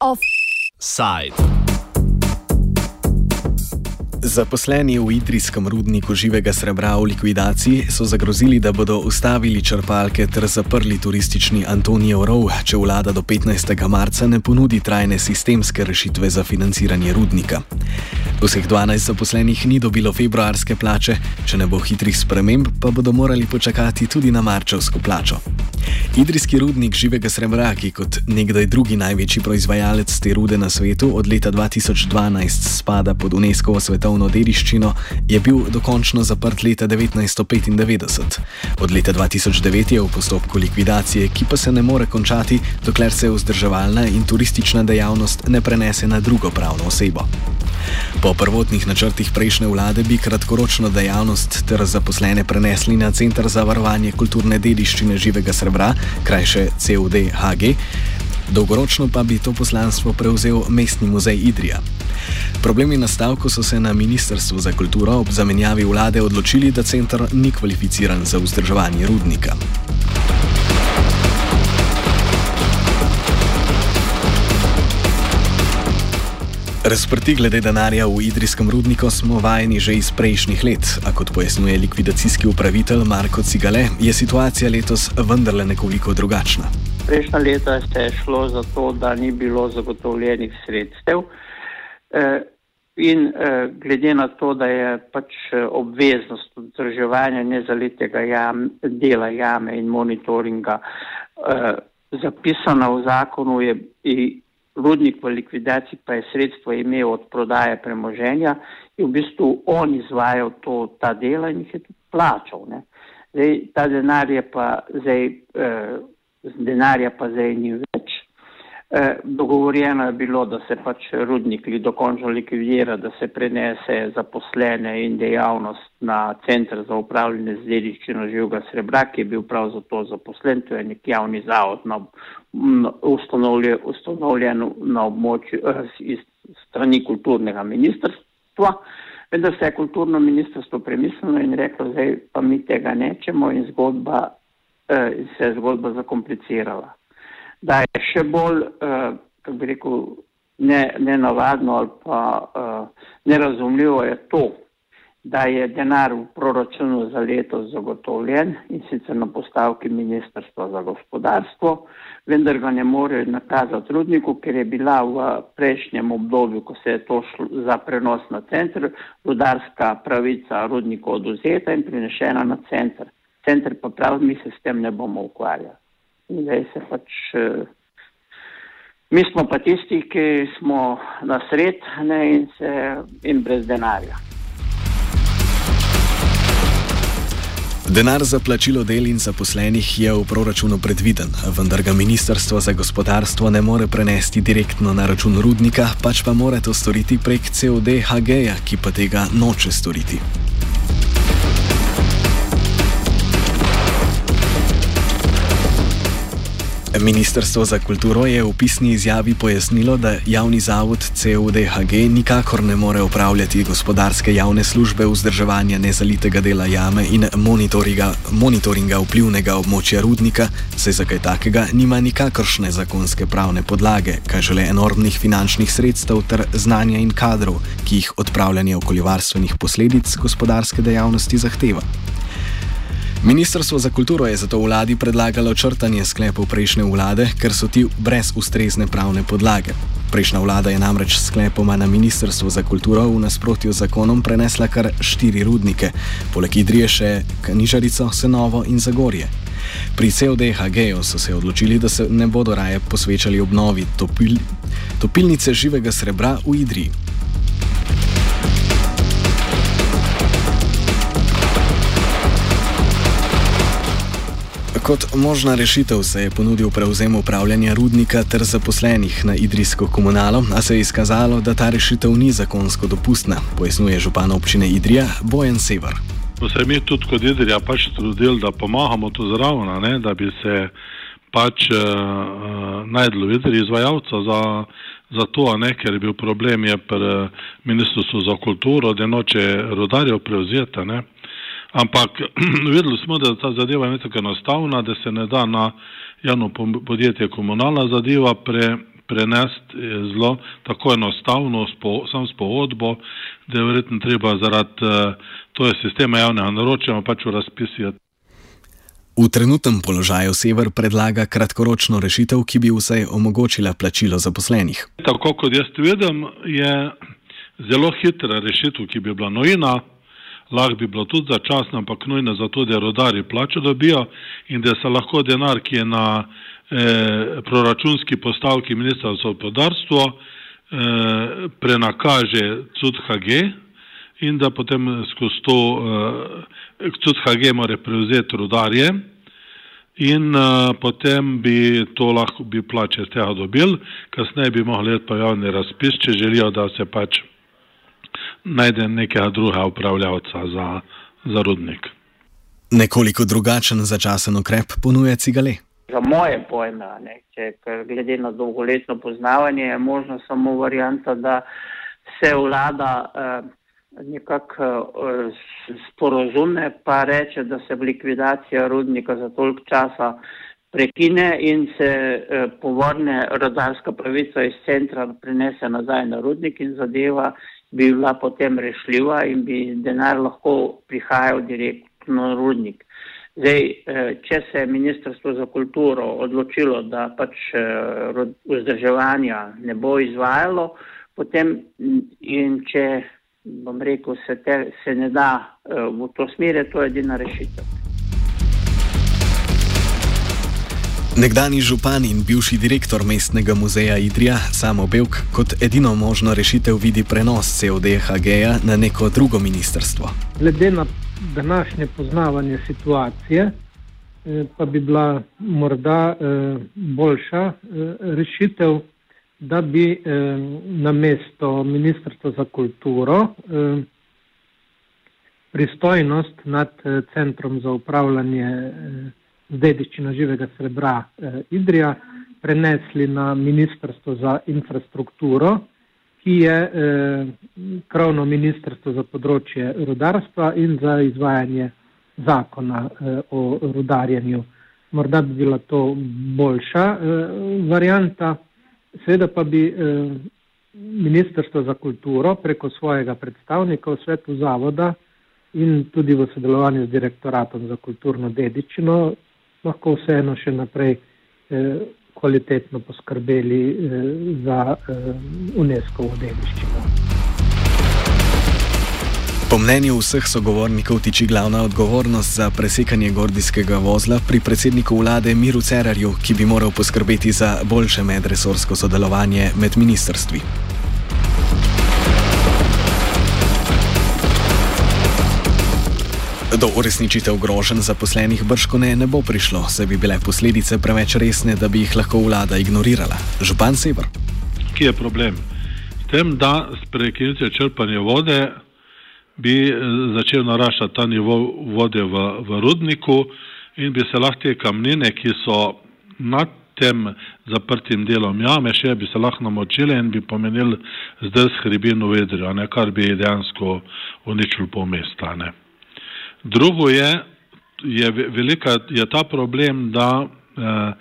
Offside. Zaposleni v idrijskem rudniku živega srebra v likvidaciji so zagrozili, da bodo ustavili črpalke ter zaprli turistični Antonijev rov, če vlada do 15. marca ne ponudi trajne sistemske rešitve za financiranje rudnika. Vseh 12 zaposlenih ni dobilo februarske plače, če ne bo hitrih sprememb, pa bodo morali počakati tudi na marčevsko plačo. Idrijski rudnik živega srebra, ki kot nekdaj drugi največji proizvajalec te rude na svetu, od leta 2012 spada pod UNESCO svetovno dediščino, je bil dokončno zaprt leta 1995. Od leta 2009 je v postopku likvidacije, ki pa se ne more končati, dokler se vzdrževalna in turistična dejavnost ne prenese na drugo pravno osebo. Po prvotnih načrtih prejšnje vlade bi kratkoročno dejavnost ter zaposlene prenesli na Centr za varovanje kulturne dediščine živega srebra, krajše CUD-HG, dolgoročno pa bi to poslanstvo prevzel Mestni muzej Idrija. Problemi na stavku so se na Ministrstvu za kulturo ob zamenjavi vlade odločili, da center ni kvalificiran za vzdrževanje rudnika. Razprti glede denarja v idrijskem rudniku smo vajeni že iz prejšnjih let, a kot pojasnjuje likvidacijski upravitelj Marko Cigale, je situacija letos vendarle nekoliko drugačna. Prejšnja leta je šlo za to, da ni bilo zagotovljenih sredstev. Eh, in eh, glede na to, da je pač eh, obveznost vzdrževanja nezalitega jam, dela jame in monitoringa zapisana v zakonu, je rudnik v likvidaciji pa je sredstvo imel od prodaje premoženja in v bistvu on izvajal to, ta dela in jih je tudi plačal. Zdaj, ta denar je pa zdaj, eh, denarja pa zdaj ni več. Dogovorjeno je bilo, da se pač rudnik dokončno likvidira, da se prenese zaposlene in dejavnost na centr za upravljanje z dediščino živega srebra, ki je bil prav za to zaposlen, to je nek javni zavod na, ustanovljen, ustanovljen na območju eh, iz strani kulturnega ministrstva. Vendar se je kulturno ministrstvo premislilo in reklo, zdaj pa mi tega nečemo. In zgodba, eh, se je zgodba zakomplicirala da je še bolj, uh, kako bi rekel, nenavadno ne ali pa uh, nerazumljivo je to, da je denar v proračunu za leto zagotovljen in sicer na postavki Ministrstva za gospodarstvo, vendar ga ne morejo nakazati rudniku, ker je bila v prejšnjem obdobju, ko se je to šlo za prenos na center, rudarska pravica rudniku oduzeta in prinešena na center. Center pa pravi, mi se s tem ne bomo ukvarjali zdaj se pač. Eh, mi smo pa tisti, ki smo na sred ne, in, se, in brez denarja. Denar za plačilo del in zaposlenih je v proračunu predviden, vendar ga Ministrstvo za gospodarstvo ne more prenesti direktno na račun rudnika, pač pa mora to storiti prek COD-HG-ja, ki pa tega noče storiti. Ministrstvo za kulturo je v pisni izjavi pojasnilo, da javni zavod CUDHG nikakor ne more upravljati gospodarske javne službe vzdrževanja nezalitega dela jame in monitoringa, monitoringa vplivnega območja rudnika, saj za kaj takega nima nikakršne zakonske pravne podlage, kaj žele enormnih finančnih sredstev ter znanja in kadrov, ki jih odpravljanje okoljevarstvenih posledic gospodarske dejavnosti zahteva. Ministrstvo za kulturo je zato vladi predlagalo črtanje sklepov prejšnje vlade, ker so ti brez ustrezne pravne podlage. Prejšnja vlada je namreč sklepoma na Ministrstvo za kulturo v nasprotju z zakonom prenesla kar štiri rudnike, poleg Idrije še Kanižarico, Senovo in Zagorje. Pri CODHG-ju so se odločili, da se ne bodo raje posvečali obnovi topil, topilnice živega srebra v Idriji. Kot možna rešitev se je ponudil prevzem upravljanja rudnika ter zaposlenih na idrijsko komunalo, a se je izkazalo, da ta rešitev ni zakonsko dopustna, pojasnjuje župan občine Idrija Bojan Sever. Se mi tudi kot Idrija pač trudili, da pomagamo tu zraven, da bi se pač uh, najdlo videli izvajalca za, za to, ne, ker je bil problem je pri ministrstvu za kulturo, da noče rodarjev prevzeti. Ampak videli smo, da ta zadeva je tako enostavna, da se ne da na javno podjetje komunalna zadeva pre, prenesti zelo tako enostavno, spo, sam s pogodbo, da je verjetno treba zaradi uh, to je sistema javnega naročanja pač v razpisju. V trenutnem položaju Sever predlaga kratkoročno rešitev, ki bi vsaj omogočila plačilo zaposlenih. Tako kot jaz vidim, je zelo hitra rešitev, ki bi bila nujna, lahko bi bila tudi začasna, ampak nujna zato, da rodari plačo dobijo in da se lahko denar, ki je na eh, proračunski postavki ministra za gospodarstvo, eh, prenakaže CUDHG in da potem skozi to uh, tudi HG more prevzeti rudarje in uh, potem bi to lahko bi plače z tega dobil, kasneje bi mogli pa javni razpis, če želijo, da se pač najde nekega druga upravljavca za, za rudnik. Nekoliko drugačen začasen ukrep ponuje cigale. Za moje pojme, ne, če, glede na dolgoletno poznavanje, je možno samo varianta, da se vlada eh, nekako uh, sporozume, pa reče, da se likvidacija rudnika za toliko časa prekine in se uh, povrne rodarska pravica iz centra prenese nazaj na rudnik in zadeva bi bila potem rešljiva in bi denar lahko prihajal direktno na rudnik. Zdaj, uh, če se je Ministrstvo za kulturo odločilo, da pač uh, vzdrževanja ne bo izvajalo, potem in če bom rekel, se, te, se ne da v to smer, to je edina rešitev. Nekdani župan in bivši direktor mestnega muzeja Idrija, Samo Belk, kot edino možno rešitev vidi prenos CODHG-ja na neko drugo ministrstvo. Glede na današnje poznavanje situacije, eh, pa bi bila morda eh, boljša rešitev da bi eh, na mesto Ministrstva za kulturo eh, pristojnost nad eh, Centrom za upravljanje eh, dediščino živega srebra eh, Idrija prenesli na Ministrstvo za infrastrukturo, ki je eh, krovno ministrstvo za področje rudarstva in za izvajanje zakona eh, o rudarjenju. Morda bi bila to boljša eh, varijanta. Seveda pa bi eh, Ministrstvo za kulturo preko svojega predstavnika v svetu zavoda in tudi v sodelovanju z direktoratom za kulturno dedičino lahko vseeno še naprej eh, kvalitetno poskrbeli eh, za UNESCO dediščino. Po mnenju vseh sogovornikov tiči glavna odgovornost za presekanje gordijskega vozla pri predsedniku vlade Miru Cerarju, ki bi moral poskrbeti za boljše medresorsko sodelovanje med ministrstvi. Do uresničitev groženj zaposlenih brškone ne bo prišlo, saj bi bile posledice preveč resne, da bi jih lahko vlada ignorirala. Župan Sever. Kje je problem? S tem, da s prekinitvijo črpanja vode bi eh, začel naraščati ta nivo vode v, v rudniku in bi se lahko te kamnine, ki so nad tem zaprtim delom jame, še bi se lahko namočile in bi pomenili zdrs hribin v vedrju, kar bi dejansko uničil pol mesta. Ne. Drugo je, je velika, je ta problem, da eh,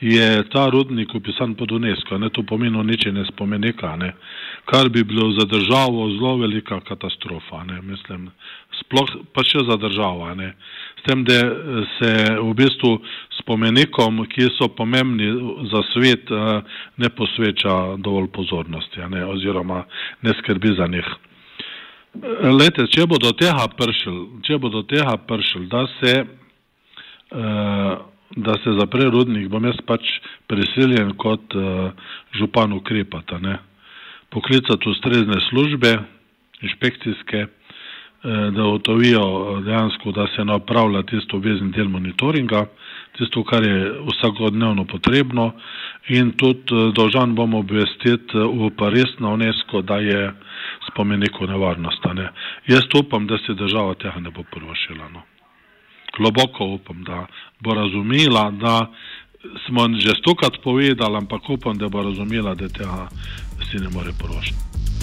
je ta rudnik upisan pod UNESCO, ne to pomeni uničenje spomenika, ne, kar bi bilo za državo zelo velika katastrofa, ne, mislim, sploh pa še za državo, ne, s tem, da se v bistvu spomenikom, ki so pomembni za svet, eh, ne posveča dovolj pozornosti, ne, oziroma ne skrbi za njih. Lete, če bo do tega pršel, če bo do tega pršel, da se uh, da se zapre rudnik, bom jaz pač prisiljen kot uh, župan ukrepati. Poklicati ustrezne službe, inšpekcijske, uh, da otovijo uh, dejansko, da se napravlja tisto obvezni del monitoringa, tisto, kar je vsakodnevno potrebno in tudi uh, dolžan bom obvestiti v Pariz na UNESCO, da je spomenik v nevarnosti. Ne. Jaz upam, da se država tega ne bo prvošila. No globoko upam, da bo razumela, da smo že stokrat povedali, ampak upam, da bo razumela, da tega si ne more porošiti.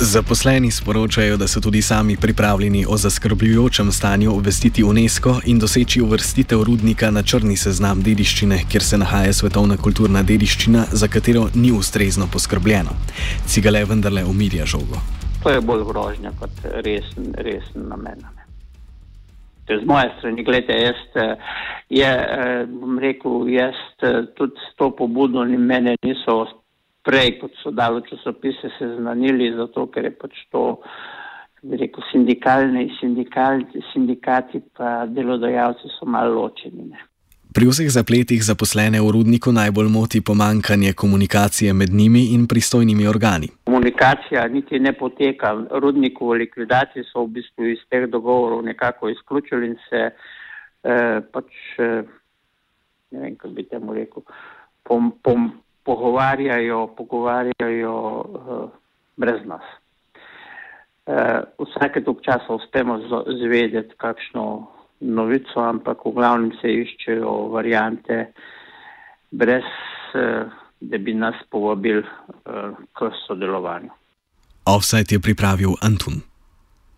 Zaposleni sporočajo, da so tudi sami pripravljeni o zaskrbljujočem stanju obvestiti UNESCO in doseči uvrstitev rudnika na črni seznam dediščine, kjer se nahaja svetovna kulturna dediščina, za katero ni ustrezno poskrbljeno. Cigale vendarle umirja žogo. To je bolj grožnja kot resen, resen namen. Z moje strani, gledajte, jaz, eh, je, eh, bom rekel, jaz eh, tudi to pobudo ni mene niso prej, kot so dalo časopise, seznanili, zato ker je pač to, bi rekel, sindikalni, sindikalni, sindikati pa delodajalci so malo ločeni. Ne. Pri vseh zapletih zaposlene v rudniku najbolj moti pomankanje komunikacije med njimi in pristojnimi organi. Komunikacija niti ne poteka. Rudniku v likvidaciji so v bistvu iz teh dogovorov nekako izključili in se eh, pač, eh, ne vem, kako bi temu rekel, pom, pom, pogovarjajo, pogovarjajo uh, brez nas. Uh, vsake tok časa uspemo zvedeti kakšno novico, ampak v glavnem se iščejo variante, brez uh, da bi nas povabili uh, k sodelovanju. Offset je pripravil Antun.